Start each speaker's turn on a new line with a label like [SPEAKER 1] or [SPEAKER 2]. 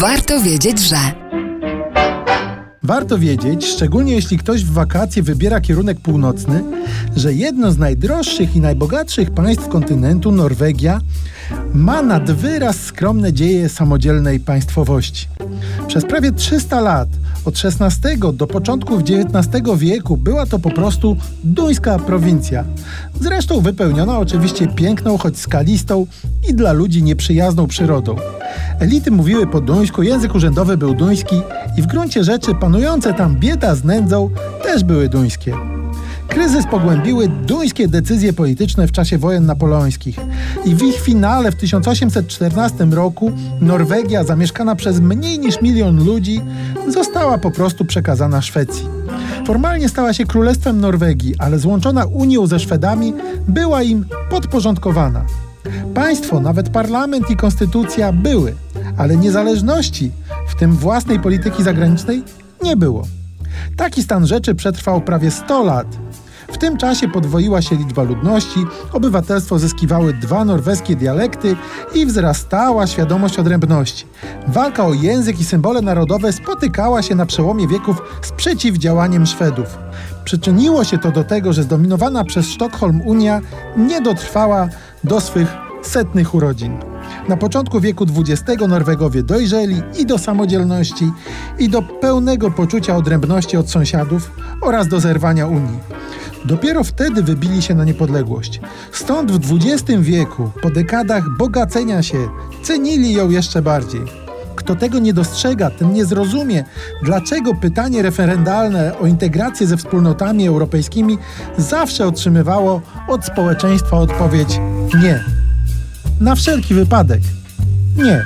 [SPEAKER 1] Warto wiedzieć, że.
[SPEAKER 2] Warto wiedzieć, szczególnie jeśli ktoś w wakacje wybiera kierunek północny, że jedno z najdroższych i najbogatszych państw kontynentu, Norwegia, ma nad wyraz skromne dzieje samodzielnej państwowości. Przez prawie 300 lat, od XVI do początków XIX wieku, była to po prostu duńska prowincja. Zresztą wypełniona oczywiście piękną, choć skalistą i dla ludzi nieprzyjazną przyrodą. Elity mówiły po duńsku, język urzędowy był duński i w gruncie rzeczy panujące tam bieda z nędzą też były duńskie. Kryzys pogłębiły duńskie decyzje polityczne w czasie wojen napoleońskich i w ich finale w 1814 roku Norwegia, zamieszkana przez mniej niż milion ludzi, została po prostu przekazana Szwecji. Formalnie stała się Królestwem Norwegii, ale złączona Unią ze Szwedami była im podporządkowana. Państwo, nawet parlament i konstytucja były, ale niezależności, w tym własnej polityki zagranicznej, nie było. Taki stan rzeczy przetrwał prawie 100 lat. W tym czasie podwoiła się liczba ludności, obywatelstwo zyskiwały dwa norweskie dialekty i wzrastała świadomość odrębności. Walka o język i symbole narodowe spotykała się na przełomie wieków z przeciwdziałaniem Szwedów. Przyczyniło się to do tego, że zdominowana przez Sztokholm Unia nie dotrwała do swych setnych urodzin. Na początku wieku XX Norwegowie dojrzeli i do samodzielności, i do pełnego poczucia odrębności od sąsiadów oraz do zerwania Unii. Dopiero wtedy wybili się na niepodległość. Stąd w XX wieku, po dekadach bogacenia się, cenili ją jeszcze bardziej. Kto tego nie dostrzega, ten nie zrozumie, dlaczego pytanie referendalne o integrację ze wspólnotami europejskimi zawsze otrzymywało od społeczeństwa odpowiedź nie. Na wszelki wypadek nie.